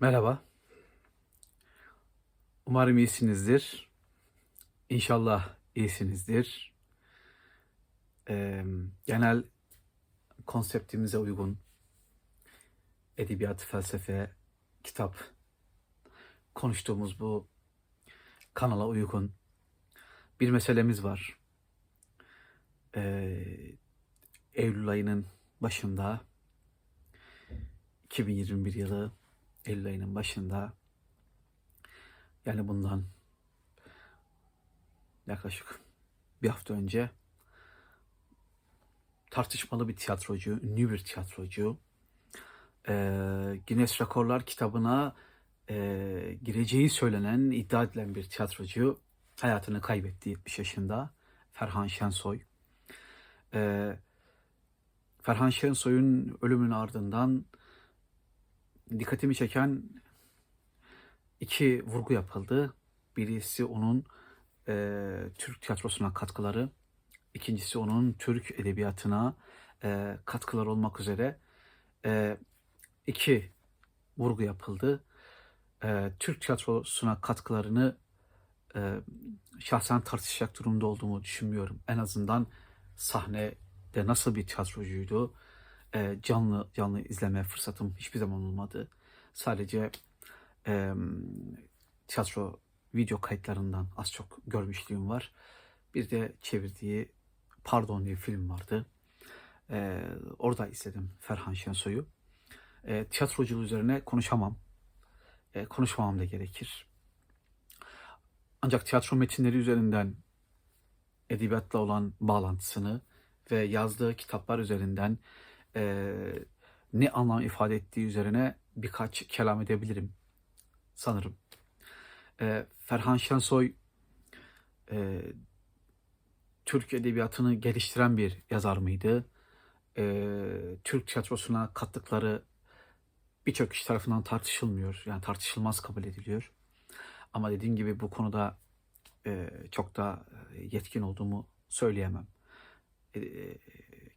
Merhaba. Umarım iyisinizdir. İnşallah iyisinizdir. Ee, genel konseptimize uygun edebiyat, felsefe, kitap konuştuğumuz bu kanala uygun bir meselemiz var. Ee, Eylül ayının başında 2021 yılı Eylül ayının başında yani bundan yaklaşık bir hafta önce tartışmalı bir tiyatrocu, ünlü bir tiyatrocu eee Guinness Rekorlar kitabına eee, gireceği söylenen, iddia edilen bir tiyatrocu hayatını kaybetti 70 yaşında. Ferhan Şensoy. Eee, Ferhan Şensoy'un ölümünün ardından dikkatimi çeken iki vurgu yapıldı. Birisi onun eee, Türk tiyatrosuna katkıları, ikincisi onun Türk edebiyatına eee katkıları olmak üzere eee, iki vurgu yapıldı. Eee, Türk tiyatrosuna katkılarını eee, şahsen tartışacak durumda olduğumu düşünmüyorum. En azından sahnede nasıl bir tiyatrocuydu, eee, canlı canlı izleme fırsatım hiçbir zaman olmadı. Sadece eee, tiyatro video kayıtlarından az çok görmüşlüğüm var. Bir de çevirdiği Pardon diye film vardı. Eee, orada izledim Ferhan Şensoy'u. Eee tiyatroculuğu üzerine konuşamam. Eee, konuşmamam da gerekir. Ancak tiyatro metinleri üzerinden edebiyatla olan bağlantısını ve yazdığı kitaplar üzerinden eee, ne anlam ifade ettiği üzerine birkaç kelam edebilirim sanırım. Eee, Ferhan Şensoy eee, Türk edebiyatını geliştiren bir yazar mıydı? Eee, Türk tiyatrosuna kattıkları birçok kişi tarafından tartışılmıyor. Yani tartışılmaz kabul ediliyor. Ama dediğim gibi bu konuda eee, çok da e, yetkin olduğumu söyleyemem. Eee,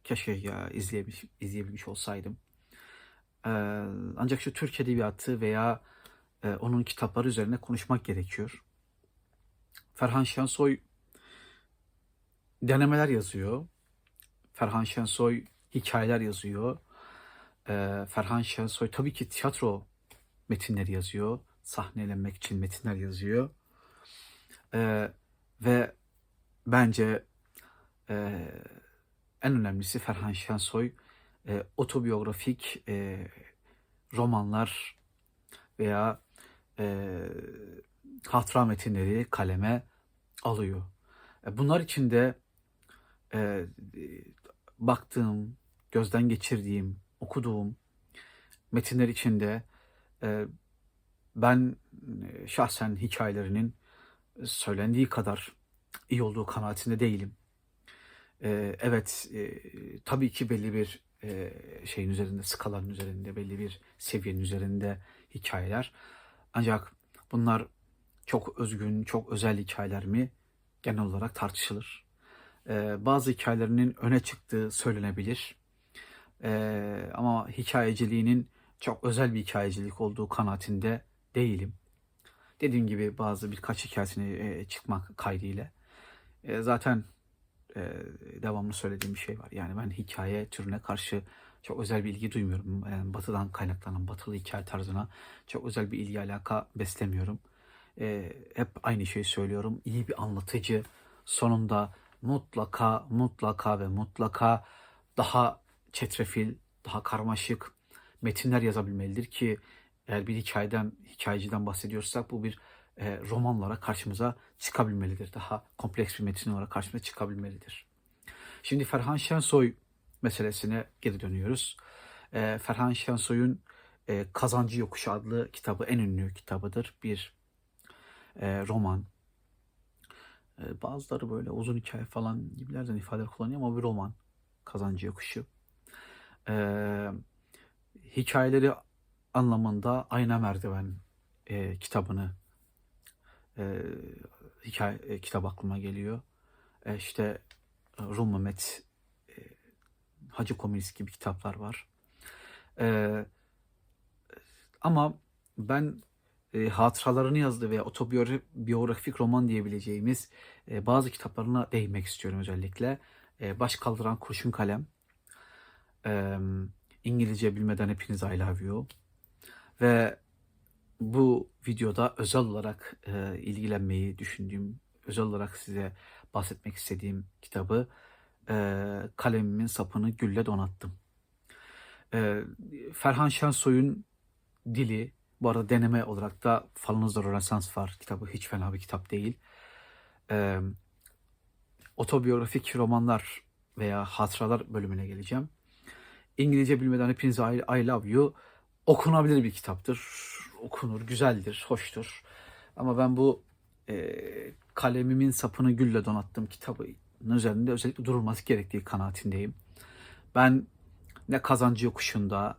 keşke ya izleyebilmiş, izleyebilmiş olsaydım. Eee, ancak şu Türk edebiyatı veya e, onun kitapları üzerine konuşmak gerekiyor. Ferhan Şensoy denemeler yazıyor. Ferhan Şensoy hikayeler yazıyor. Eee, Ferhan Şensoy tabii ki tiyatro metinleri yazıyor. Sahnelenmek için metinler yazıyor. Eee, ve bence eee, en önemlisi Ferhan Şensoy eee, otobiyografik eee, romanlar veya eee hatıra metinleri kaleme alıyor. E, Bunlar içinde eee, baktığım, gözden geçirdiğim, okuduğum metinler içinde eee, ben e, şahsen hikayelerinin söylendiği kadar iyi olduğu kanaatinde değilim. Eee, evet, eee, tabii ki belli bir eee, şeyin üzerinde, skalanın üzerinde, belli bir seviyenin üzerinde hikayeler. Ancak bunlar çok özgün, çok özel hikayeler mi? Genel olarak tartışılır. Eee, bazı hikayelerinin öne çıktığı söylenebilir. Eee, ama hikayeciliğinin çok özel bir hikayecilik olduğu kanaatinde değilim. Dediğim gibi bazı birkaç hikayesine eee, çıkmak kaydıyla. Zaten eee, devamlı söylediğim bir şey var. Yani ben hikaye türüne karşı çok özel bir ilgi duymuyorum. Yani batıdan kaynaklanan batılı hikaye tarzına çok özel bir ilgi alaka beslemiyorum. Eee, hep aynı şeyi söylüyorum. İyi bir anlatıcı sonunda mutlaka mutlaka ve mutlaka daha çetrefil, daha karmaşık metinler yazabilmelidir ki eğer bir hikayeden, hikayeciden bahsediyorsak bu bir e, roman karşımıza çıkabilmelidir. Daha kompleks bir metin olarak karşımıza çıkabilmelidir. Şimdi Ferhan Şensoy meselesine geri dönüyoruz. E, Ferhan Şensoy'un e, Kazancı Yokuşu adlı kitabı en ünlü kitabıdır. Bir e, roman. E, bazıları böyle uzun hikaye falan gibilerden ifadeler kullanıyor ama bir roman. Kazancı Yokuşu. E, hikayeleri anlamında Ayna Merdiven e, kitabını e, hikaye e, kitap aklıma geliyor. E, işte e, Rum Mehmet, e, Hacı Komünist gibi kitaplar var. E, ama ben e, hatıralarını yazdığı veya otobiyografik roman diyebileceğimiz e, bazı kitaplarına değinmek istiyorum özellikle. E, Baş kaldıran kurşun kalem, e, İngilizce bilmeden hepiniz I love you ve bu videoda özel olarak e, ilgilenmeyi düşündüğüm, özel olarak size bahsetmek istediğim kitabı e, Kalemimin Sapını Gülle Donattım. E, Ferhan Şensoy'un dili, bu arada deneme olarak da Falınızda Rönesans var. Kitabı hiç fena bir kitap değil. E, otobiyografik romanlar veya hatıralar bölümüne geleceğim. İngilizce bilmeden hepinize I, I Love You okunabilir bir kitaptır. Okunur, güzeldir, hoştur. Ama ben bu e, kalemimin sapını gülle donattığım kitabın üzerinde özellikle durulması gerektiği kanaatindeyim. Ben ne kazancı yokuşunda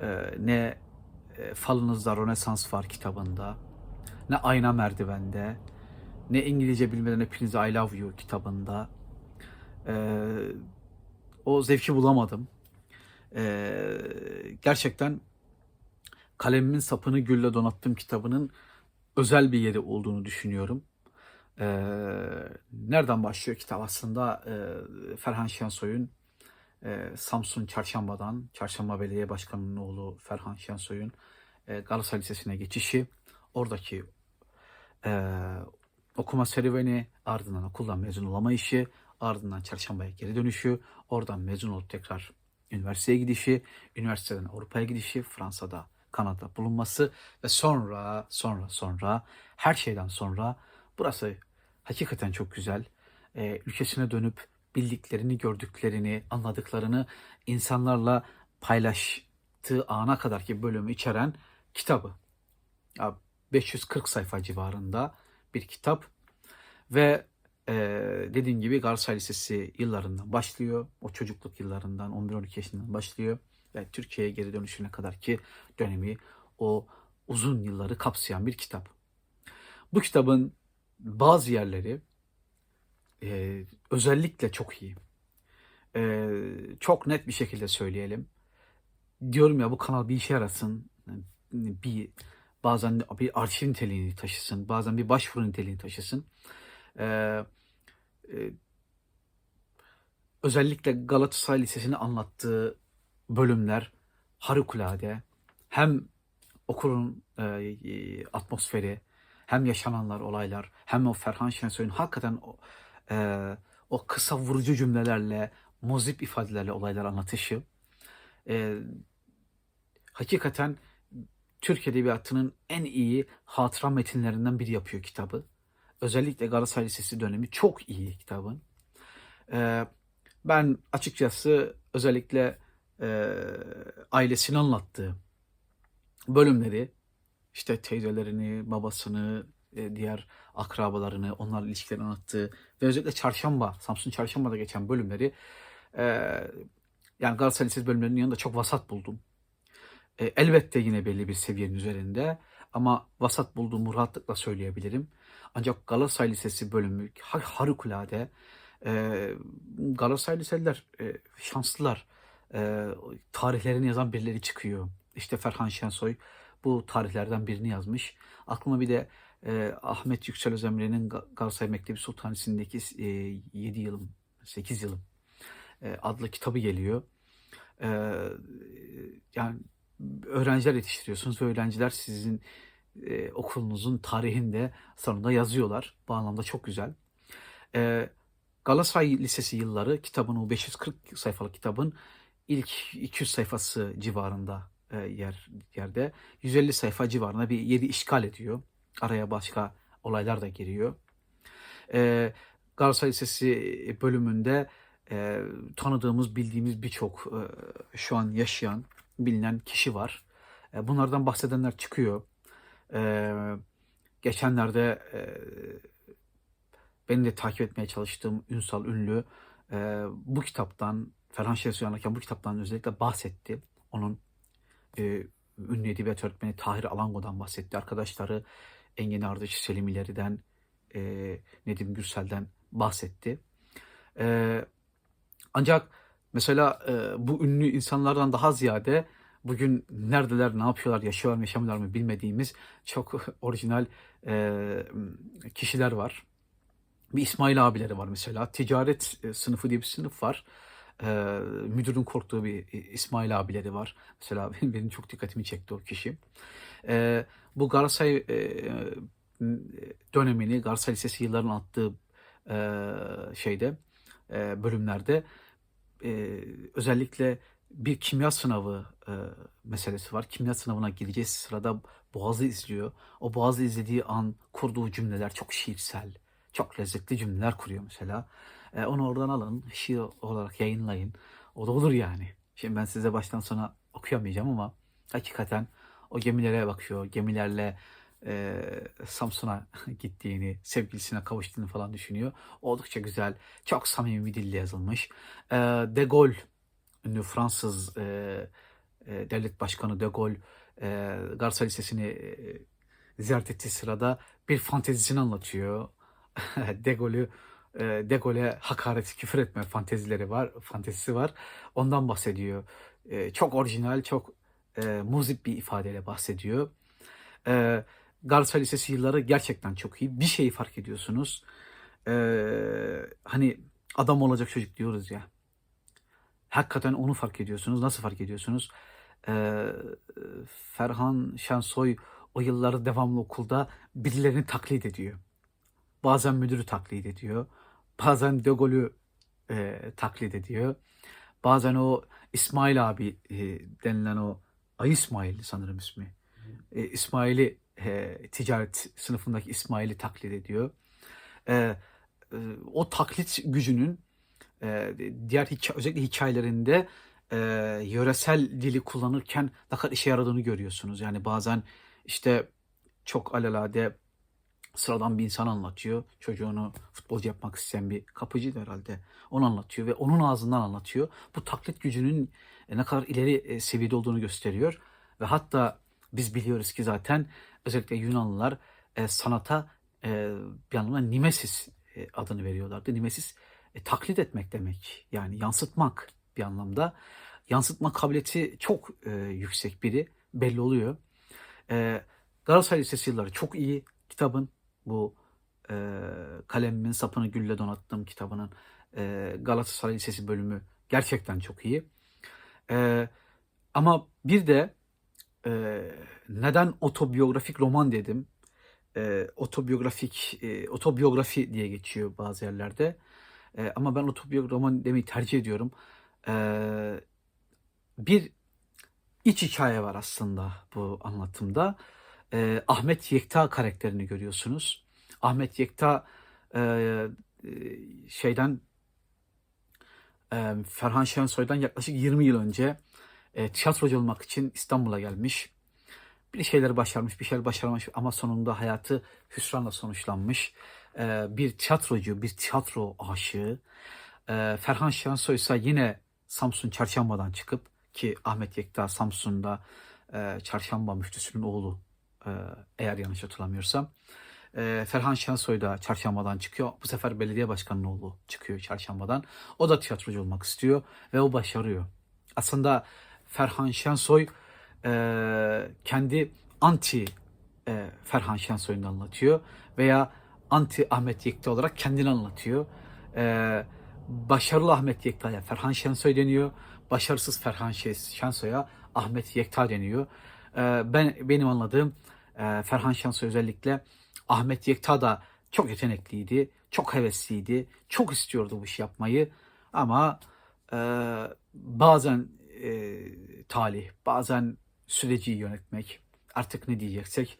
e, ne e, falınızda Rönesans var kitabında ne ayna merdivende ne İngilizce bilmeden hepinize I love you kitabında e, o zevki bulamadım. E, gerçekten kalemimin sapını gülle donattığım kitabının özel bir yeri olduğunu düşünüyorum. E, nereden başlıyor kitap aslında? E, Ferhan Şensoy'un e, Samsun Çarşamba'dan, Çarşamba Belediye Başkanı'nın oğlu Ferhan Şensoy'un e, Galatasaray Lisesi'ne geçişi, oradaki e, okuma serüveni, ardından okuldan mezun olama işi, ardından Çarşamba'ya geri dönüşü, oradan mezun olup tekrar üniversiteye gidişi, üniversiteden Avrupa'ya gidişi, Fransa'da, Kanada bulunması ve sonra, sonra, sonra, her şeyden sonra burası hakikaten çok güzel. E, ülkesine dönüp bildiklerini, gördüklerini, anladıklarını insanlarla paylaştığı ana kadar ki bölümü içeren kitabı. Ya 540 sayfa civarında bir kitap ve e, dediğim gibi Galatasaray Lisesi yıllarından başlıyor. O çocukluk yıllarından 11-12 yaşından başlıyor ve Türkiye'ye geri dönüşüne kadar ki dönemi o uzun yılları kapsayan bir kitap. Bu kitabın bazı yerleri e, özellikle çok iyi. E, çok net bir şekilde söyleyelim. Diyorum ya bu kanal bir işe yarasın. Bir bazen bir arşiv niteliğini taşısın. Bazen bir başvuru niteliğini taşısın. E, e, özellikle Galatasaray Lisesi'ni anlattığı bölümler harikulade. Hem okulun e, atmosferi, hem yaşananlar, olaylar, hem o Ferhan Şensoy'un hakikaten o, e, o kısa vurucu cümlelerle, muzip ifadelerle olaylar anlatışı e, hakikaten Türk Edebiyatı'nın en iyi hatıra metinlerinden biri yapıyor kitabı. Özellikle Galatasaray Lisesi dönemi çok iyi kitabın. E, ben açıkçası özellikle e, ailesini anlattığı bölümleri işte teyzelerini, babasını, e, diğer akrabalarını, onlarla ilişkilerini anlattığı ve özellikle Çarşamba, Samsun Çarşamba'da geçen bölümleri e, yani Galatasaray Lisesi bölümlerinin yanında çok vasat buldum. E, elbette yine belli bir seviyenin üzerinde ama vasat bulduğumu rahatlıkla söyleyebilirim. Ancak Galatasaray Lisesi bölümü har harikulade. E, Galatasaray Liseliler e, şanslılar. E, tarihlerini yazan birileri çıkıyor. İşte Ferhan Şensoy bu tarihlerden birini yazmış. Aklıma bir de e, Ahmet Yüksel Özemre'nin Galatasaray Mektebi Sultanisi'ndeki e, 7 yılım, 8 yılım e, adlı kitabı geliyor. E, yani öğrenciler yetiştiriyorsunuz ve öğrenciler sizin e, okulunuzun tarihinde sonunda yazıyorlar. Bu anlamda çok güzel. E, Galatasaray Lisesi yılları kitabın o 540 sayfalık kitabın ilk 200 sayfası civarında e, yer yerde 150 sayfa civarında bir yeri işgal ediyor. Araya başka olaylar da giriyor. E, Galatasaray Lisesi bölümünde e, tanıdığımız, bildiğimiz birçok e, şu an yaşayan, bilinen kişi var. E, bunlardan bahsedenler çıkıyor. E, geçenlerde e, benim de takip etmeye çalıştığım Ünsal Ünlü e, bu kitaptan, Ferhan Şevsi anlarken bu kitaptan özellikle bahsetti. Onun e, ünlü edebiyat öğretmeni Tahir Alango'dan bahsetti. Arkadaşları Engin Ardıç, Selim İleri'den, e, Nedim Gürsel'den bahsetti. E, ancak mesela e, bu ünlü insanlardan daha ziyade bugün neredeler, ne yapıyorlar, yaşıyorlar mı, yaşamıyorlar mı bilmediğimiz çok orijinal e, kişiler var. Bir İsmail abileri var mesela. Ticaret e, sınıfı diye bir sınıf var. E, müdürün korktuğu bir İsmail abileri var. Mesela benim, benim çok dikkatimi çekti o kişi. E, bu Galatasaray e, dönemini, Galatasaray Lisesi yıllarının attığı e, şeyde, e, bölümlerde e, özellikle bir kimya sınavı e, meselesi var. Kimya sınavına gireceğiz sırada Boğaz'ı izliyor. O Boğaz'ı izlediği an kurduğu cümleler çok şiirsel, çok lezzetli cümleler kuruyor mesela. E, onu oradan alın, şiir olarak yayınlayın. O da olur yani. Şimdi ben size baştan sona okuyamayacağım ama hakikaten o gemilere bakıyor. Gemilerle e, Samsun'a gittiğini, sevgilisine kavuştuğunu falan düşünüyor. Oldukça güzel, çok samimi bir dille yazılmış. E, De Gaulle, ünlü Fransız e, e, devlet başkanı De Gaulle, e, Galatasaray Lisesi'ni e, ziyaret ettiği sırada bir fantezisini anlatıyor. De Gaulle'ü e, De Gaulle'e hakaret, küfür etme fantezileri var, fantezisi var. Ondan bahsediyor. E, çok orijinal, çok e, muzip bir ifadeyle bahsediyor. E, Galatasaray Lisesi yılları gerçekten çok iyi. Bir şeyi fark ediyorsunuz. E, hani adam olacak çocuk diyoruz ya. Hakikaten onu fark ediyorsunuz. Nasıl fark ediyorsunuz? E, Ferhan Şensoy o yılları devamlı okulda birilerini taklit ediyor. Bazen müdürü taklit ediyor. Bazen De Gaulle'ü e, taklit ediyor. Bazen o İsmail abi e, denilen o Ay İsmail sanırım ismi. E, İsmail'i e, ticaret sınıfındaki İsmail'i taklit ediyor. E, e, o taklit gücünün e, diğer hikaye, özellikle hikayelerinde e, yöresel dili kullanırken ne kadar işe yaradığını görüyorsunuz. Yani bazen işte çok alelade sıradan bir insan anlatıyor. Çocuğunu futbolcu yapmak isteyen bir kapıcıydı herhalde. Onu anlatıyor ve onun ağzından anlatıyor. Bu taklit gücünün e, ne kadar ileri e, seviyede olduğunu gösteriyor. Ve hatta biz biliyoruz ki zaten özellikle Yunanlılar e, sanata e, bir anlamda nimesis e, adını veriyorlardı. Nimesis e, taklit etmek demek. Yani yansıtmak bir anlamda. Yansıtma kabiliyeti çok e, yüksek biri belli oluyor. E, Galatasaray Lisesi yılları çok iyi kitabın bu e, kalemimin sapını gülle donattığım kitabının e, Galatasaray Lisesi bölümü gerçekten çok iyi. E, ama bir de e, neden otobiyografik roman dedim? E, otobiyografik, e, otobiyografi diye geçiyor bazı yerlerde. E, ama ben otobiyografik roman demeyi tercih ediyorum. E, bir iç hikaye var aslında bu anlatımda. E, Ahmet Yekta karakterini görüyorsunuz. Ahmet Yekta e, e, şeyden e, Ferhan Şensoy'dan yaklaşık 20 yıl önce e, tiyatrocu olmak için İstanbul'a gelmiş. Bir şeyler başarmış, bir şeyler başaramamış ama sonunda hayatı hüsranla sonuçlanmış. E, bir tiyatrocu, bir tiyatro aşığı. E, Ferhan Şensoy ise yine Samsun Çarşamba'dan çıkıp ki Ahmet Yekta Samsun'da e, Çarşamba müftüsünün oğlu eğer yanlış hatırlamıyorsam. E, Ferhan Şensoy da Çarşamba'dan çıkıyor. Bu sefer belediye başkanının oğlu çıkıyor Çarşamba'dan. O da tiyatrocu olmak istiyor ve o başarıyor. Aslında Ferhan Şensoy e, kendi anti e, Ferhan Şensoy'unu anlatıyor veya anti Ahmet Yekta olarak kendini anlatıyor. E, başarılı Ahmet Yekta'ya Ferhan Şensoy deniyor. Başarısız Ferhan Şensoy'a Ahmet Yekta deniyor. E, ben benim anladığım e, Ferhan Şensoy özellikle Ahmet Yekta da çok yetenekliydi, çok hevesliydi, çok istiyordu bu işi yapmayı ama e, bazen e, talih, bazen süreci yönetmek, artık ne diyeceksek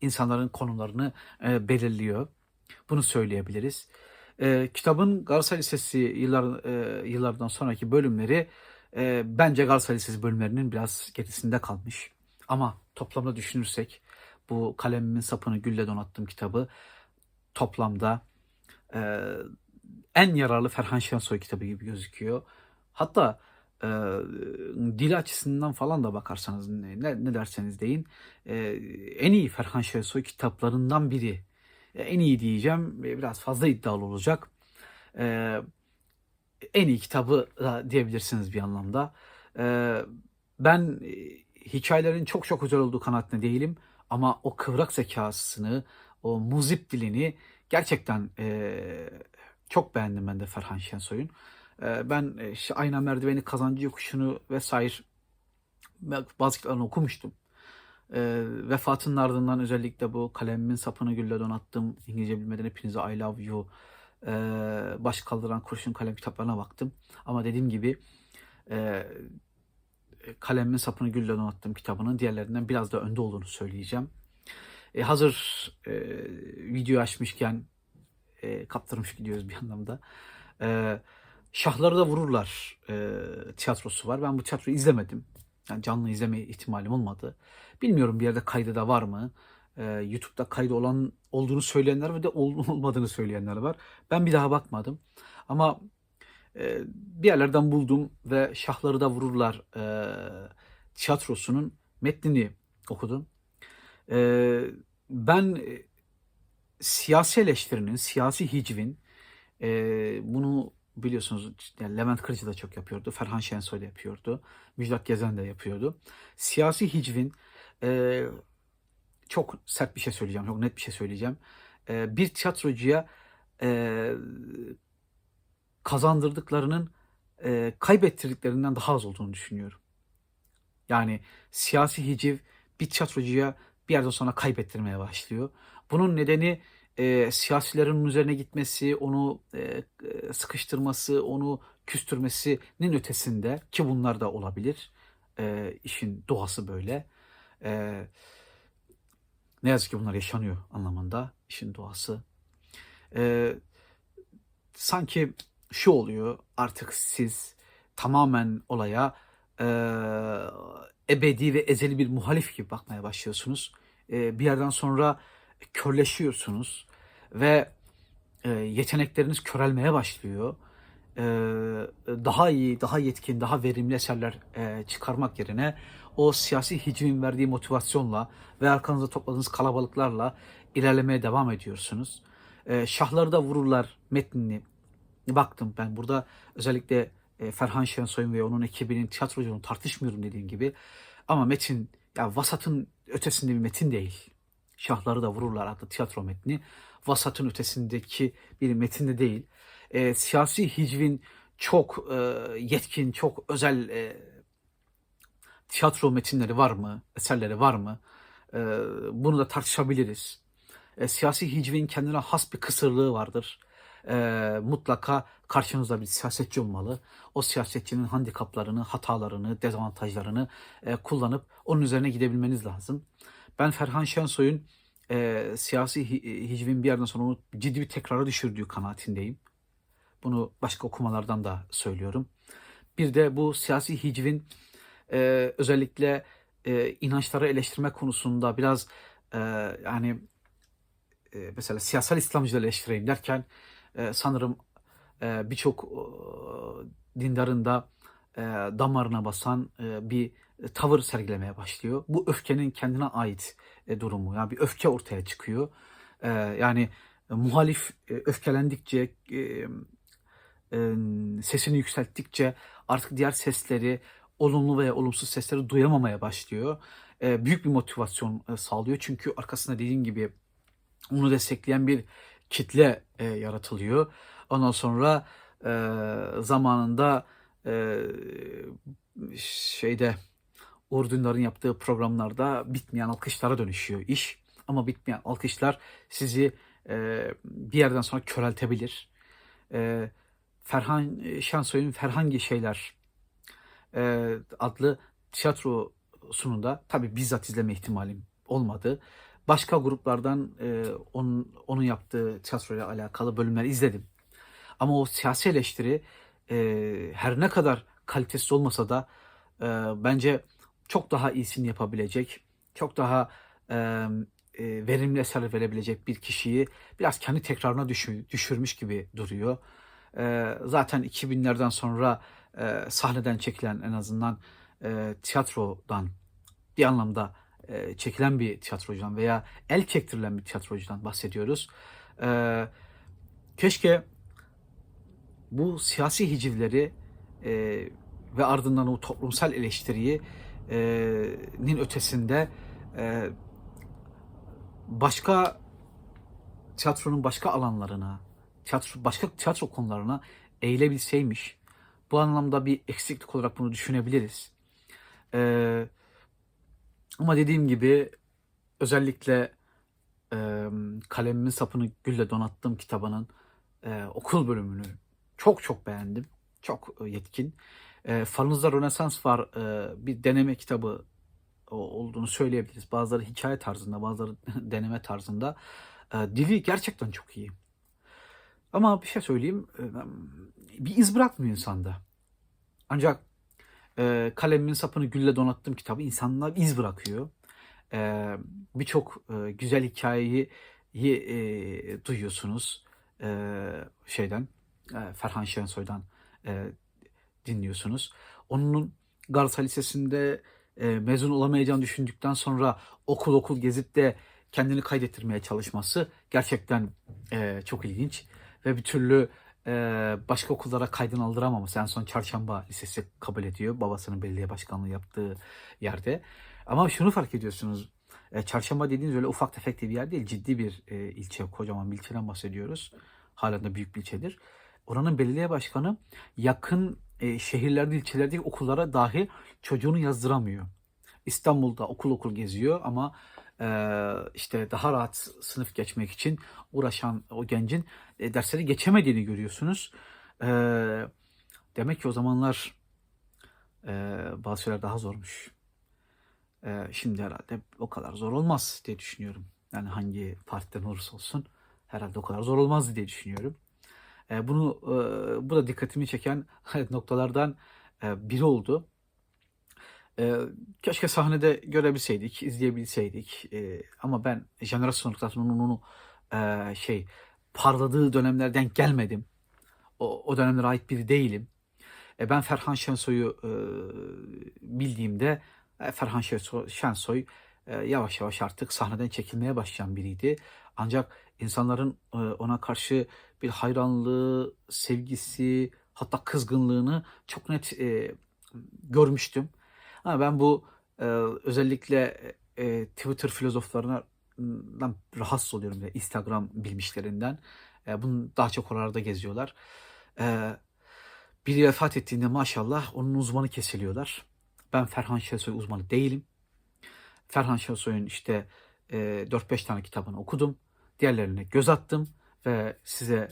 insanların konumlarını belirliyor. Bunu söyleyebiliriz. Kitabın Galatasaray Lisesi yıllar, yıllardan sonraki bölümleri e, bence Galatasaray bölümlerinin biraz gerisinde kalmış. Ama toplamda düşünürsek bu kalemimin sapını gülle donattığım kitabı toplamda e, en yararlı Ferhan Şensoy kitabı gibi gözüküyor. Hatta e, dil açısından falan da bakarsanız ne, ne derseniz deyin e, en iyi Ferhan Şensoy kitaplarından biri. E, en iyi diyeceğim e, biraz fazla iddialı olacak. E, en iyi kitabı da diyebilirsiniz bir anlamda. E, ben e, hikayelerin çok çok güzel olduğu kanaatinde değilim ama o kıvrak zekasını, o muzip dilini gerçekten e, çok beğendim ben de Ferhan Şensoy'un. E, ben e, işte Ayna Merdiveni, Kazancı Yokuşu'nu vesaire bazı kitaplarını okumuştum. E, vefatının ardından özellikle bu kalemimin sapını gülle donattım. İngilizce bilmeden hepinize I love you. E, baş kaldıran kurşun kalem kitaplarına baktım. Ama dediğim gibi e, kalemimin sapını gülle donattım kitabının diğerlerinden biraz da önde olduğunu söyleyeceğim. E, hazır e, video açmışken e, kaptırmış gidiyoruz bir anlamda. E, Şahları da Vururlar e, tiyatrosu var. Ben bu tiyatroyu izlemedim. Yani canlı izleme ihtimalim olmadı. Bilmiyorum bir yerde kaydı da var mı? Ee, YouTube'da kaydı olan olduğunu söyleyenler ve de ol- olmadığını söyleyenler var. Ben bir daha bakmadım. Ama e, bir yerlerden buldum ve Şahları da Vururlar e, tiyatrosunun metnini okudum. E, ben e, siyasi eleştirinin, siyasi hicvin e, bunu biliyorsunuz yani Levent Kırcı da çok yapıyordu. Ferhan Şensoy da yapıyordu. Müjdat Gezen de yapıyordu. Siyasi hicvin e, çok sert bir şey söyleyeceğim. Çok net bir şey söyleyeceğim. E, bir tiyatrocuya e, kazandırdıklarının e, kaybettirdiklerinden daha az olduğunu düşünüyorum. Yani siyasi hiciv bir tiyatrocuya bir yerden sonra kaybettirmeye başlıyor. Bunun nedeni e, siyasilerin üzerine gitmesi, onu e, sıkıştırması, onu küstürmesinin ötesinde ki bunlar da olabilir. E, işin doğası böyle. E, ne yazık ki bunlar yaşanıyor anlamında işin doğası. E, sanki şu oluyor artık siz tamamen olaya e, ebedi ve ezeli bir muhalif gibi bakmaya başlıyorsunuz. E, bir yerden sonra körleşiyorsunuz ve e, yetenekleriniz körelmeye başlıyor. E, daha iyi, daha yetkin, daha verimli eserler e, çıkarmak yerine o siyasi hicvin verdiği motivasyonla ve arkanızda topladığınız kalabalıklarla ilerlemeye devam ediyorsunuz. E, şahları da vururlar metnini baktım ben burada özellikle e, Ferhan Şensoy'un ve onun ekibinin tiyatroculuğunu tartışmıyorum dediğim gibi ama metin ya vasatın ötesinde bir metin değil. Şahları da vururlar adlı tiyatro metni. Vasatın ötesindeki bir metinde değil. E, siyasi hicvin çok e, yetkin, çok özel e, tiyatro metinleri var mı, eserleri var mı? E, bunu da tartışabiliriz. E, siyasi hicvin kendine has bir kısırlığı vardır. E, mutlaka karşınızda bir siyasetçi olmalı. O siyasetçinin handikaplarını, hatalarını, dezavantajlarını e, kullanıp onun üzerine gidebilmeniz lazım. Ben Ferhan Şensoy'un e, siyasi hi- hicvin bir yerden sonra ciddi bir tekrara düşürdüğü kanaatindeyim. Bunu başka okumalardan da söylüyorum. Bir de bu siyasi hicvin e, özellikle e, inançları eleştirme konusunda biraz e, yani e, mesela siyasal İslamcıları eleştireyim derken e, sanırım e, birçok e, dindarın da e, damarına basan e, bir tavır sergilemeye başlıyor. Bu öfkenin kendine ait e, durumu. Yani bir öfke ortaya çıkıyor. E, yani e, muhalif e, öfkelendikçe e, e, sesini yükselttikçe artık diğer sesleri olumlu veya olumsuz sesleri duyamamaya başlıyor. E, büyük bir motivasyon e, sağlıyor. Çünkü arkasında dediğim gibi onu destekleyen bir kitle e, yaratılıyor. Ondan sonra e, zamanında e, şeyde Uğur Dündar'ın yaptığı programlarda bitmeyen alkışlara dönüşüyor iş. Ama bitmeyen alkışlar sizi e, bir yerden sonra köreltebilir. E, Ferhan Şensoy'un Ferhangi Şeyler e, adlı tiyatro sununda tabi bizzat izleme ihtimalim olmadı. Başka gruplardan e, onun, onun yaptığı tiyatroyla alakalı bölümler izledim. Ama o siyasi eleştiri e, her ne kadar kalitesiz olmasa da e, bence çok daha iyisini yapabilecek, çok daha e, e, verimli eser verebilecek bir kişiyi biraz kendi tekrarına düşür, düşürmüş gibi duruyor. E, zaten 2000'lerden sonra e, sahneden çekilen en azından e, tiyatrodan bir anlamda e, çekilen bir tiyatrocudan veya el çektirilen bir tiyatrocudan bahsediyoruz. E, keşke bu siyasi hicivleri e, ve ardından o toplumsal eleştiriyi nin ötesinde e, başka tiyatronun başka alanlarına, tiyatro, başka tiyatro konularına eğilebilseymiş. Bu anlamda bir eksiklik olarak bunu düşünebiliriz. Ee, ama dediğim gibi özellikle e, kalemimin sapını gülle donattığım kitabının e, okul bölümünü çok çok beğendim. Çok e, yetkin. E, Falınızda Rönesans var e, bir deneme kitabı olduğunu söyleyebiliriz. Bazıları hikaye tarzında, bazıları deneme tarzında. E, dili gerçekten çok iyi. Ama bir şey söyleyeyim, e, bir iz bırakmıyor insanda. Ancak e, kalemimin sapını gülle donattığım kitabı insanlar iz bırakıyor. E, Birçok e, güzel hikayeyi e, duyuyorsunuz e, şeyden, e, Ferhan Şensoy'dan e, dinliyorsunuz. Onun Galatasaray Lisesi'nde e, mezun olamayacağını düşündükten sonra okul okul gezip de kendini kaydettirmeye çalışması gerçekten e, çok ilginç. Ve bir türlü e, başka okullara kaydını aldıramaması. En son Çarşamba Lisesi kabul ediyor. Babasının belediye başkanlığı yaptığı yerde. Ama şunu fark ediyorsunuz. E, Çarşamba dediğiniz öyle ufak tefek bir yer değil. Ciddi bir e, ilçe, kocaman bir ilçeden bahsediyoruz. Halen de büyük bir ilçedir. Oranın belediye başkanı yakın e, şehirlerde, ilçelerdeki okullara dahi çocuğunu yazdıramıyor. İstanbul'da okul okul geziyor ama işte daha rahat sınıf geçmek için uğraşan o gencin e, dersleri geçemediğini görüyorsunuz. E, demek ki o zamanlar e, bazı şeyler daha zormuş. E, şimdi herhalde o kadar zor olmaz diye düşünüyorum. Yani hangi partiden olursa olsun herhalde o kadar zor olmaz diye düşünüyorum. E, bunu e, bu da dikkatimi çeken noktalardan e, biri oldu. E, keşke sahnede görebilseydik, izleyebilseydik. E, ama ben jenerasyon noktasının onu e, şey parladığı dönemlerden gelmedim. O, o dönemlere ait biri değilim. E, ben Ferhan Şensoy'u e, bildiğimde e, Ferhan Şensoy, Şensoy e, yavaş yavaş artık sahneden çekilmeye başlayan biriydi. Ancak insanların e, ona karşı bir hayranlığı, sevgisi, hatta kızgınlığını çok net e, görmüştüm. Ama ben bu e, özellikle e, Twitter filozoflarından rahatsız oluyorum ve Instagram bilmişlerinden. E, bunu daha çok oralarda geziyorlar. E, biri vefat ettiğinde maşallah onun uzmanı kesiliyorlar. Ben Ferhan Şensoy uzmanı değilim. Ferhan Şensoy'un işte e, 4-5 tane kitabını okudum. Diğerlerine göz attım ve size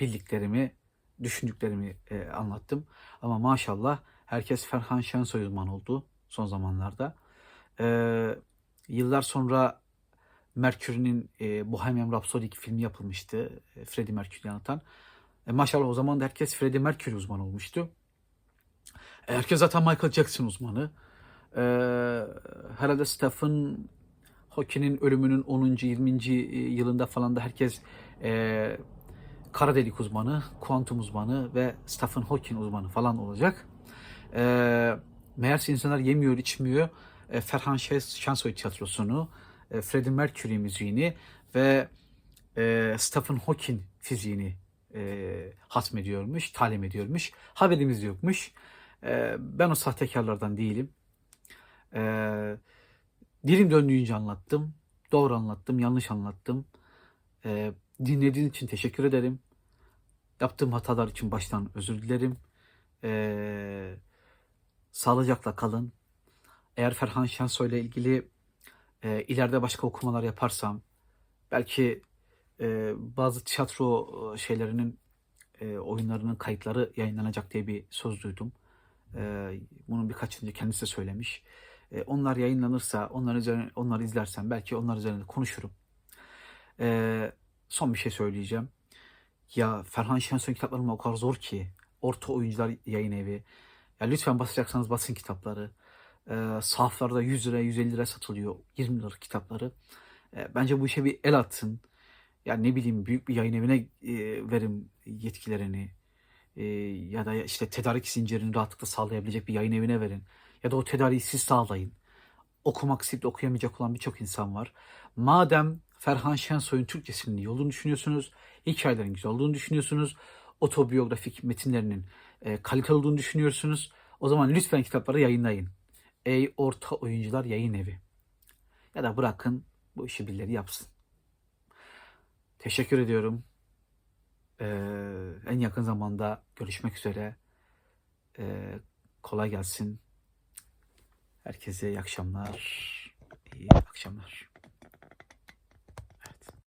bildiklerimi, düşündüklerimi e, anlattım. Ama maşallah herkes Ferhan Şensoy uzman oldu son zamanlarda. E, yıllar sonra Mercury'nin e, Bohemian Rhapsody filmi yapılmıştı. E, Freddie Mercury'yi anlatan. E, maşallah o zaman da herkes Freddie Mercury uzman olmuştu. E, herkes zaten Michael Jackson uzmanı. E, herhalde Stephen Hawking'in ölümünün 10. 20. yılında falan da herkes e, kara delik uzmanı, kuantum uzmanı ve Stephen Hawking uzmanı falan olacak. E, meğerse insanlar yemiyor, içmiyor. E, Ferhan Şensoy tiyatrosunu, e, Freddie Mercury müziğini ve e, Stephen Hawking fiziğini e, hatmediyormuş, talim ediyormuş. Haberimiz yokmuş. E, ben o sahtekarlardan değilim. E, dilim döndüğünce anlattım. Doğru anlattım, yanlış anlattım. E, dinlediğin için teşekkür ederim. Yaptığım hatalar için baştan özür dilerim. E, sağlıcakla kalın. Eğer Ferhan Şensoy ile ilgili e, ileride başka okumalar yaparsam, belki e, bazı tiyatro e, şeylerinin, e, oyunlarının kayıtları yayınlanacak diye bir söz duydum. E, bunun birkaç önce kendisi de söylemiş. E, onlar yayınlanırsa, onlar üzerine, onları izlersem belki onlar üzerinde konuşurum. E, son bir şey söyleyeceğim. Ya Ferhan Şensoy kitapları o kadar zor ki. Orta Oyuncular Yayın Evi. Ya lütfen basacaksanız basın kitapları. E, sahaflarda 100 lira 150 lira satılıyor. 20 lira kitapları. E, bence bu işe bir el atsın. Ya ne bileyim büyük bir yayın evine e, verin yetkilerini. E, ya da işte tedarik zincirini rahatlıkla sağlayabilecek bir yayın evine verin. Ya da o tedariği siz sağlayın. Okumak isteyip de okuyamayacak olan birçok insan var. Madem Ferhan Şensoy'un Türkçesinin iyi olduğunu düşünüyorsunuz, hikayelerin güzel olduğunu düşünüyorsunuz, otobiyografik metinlerinin e, kaliteli olduğunu düşünüyorsunuz, o zaman lütfen kitapları yayınlayın. Ey Orta Oyuncular Yayın Evi. Ya da bırakın bu işi birileri yapsın. Teşekkür ediyorum. Ee, en yakın zamanda görüşmek üzere. Ee, kolay gelsin. Herkese iyi akşamlar. İyi akşamlar.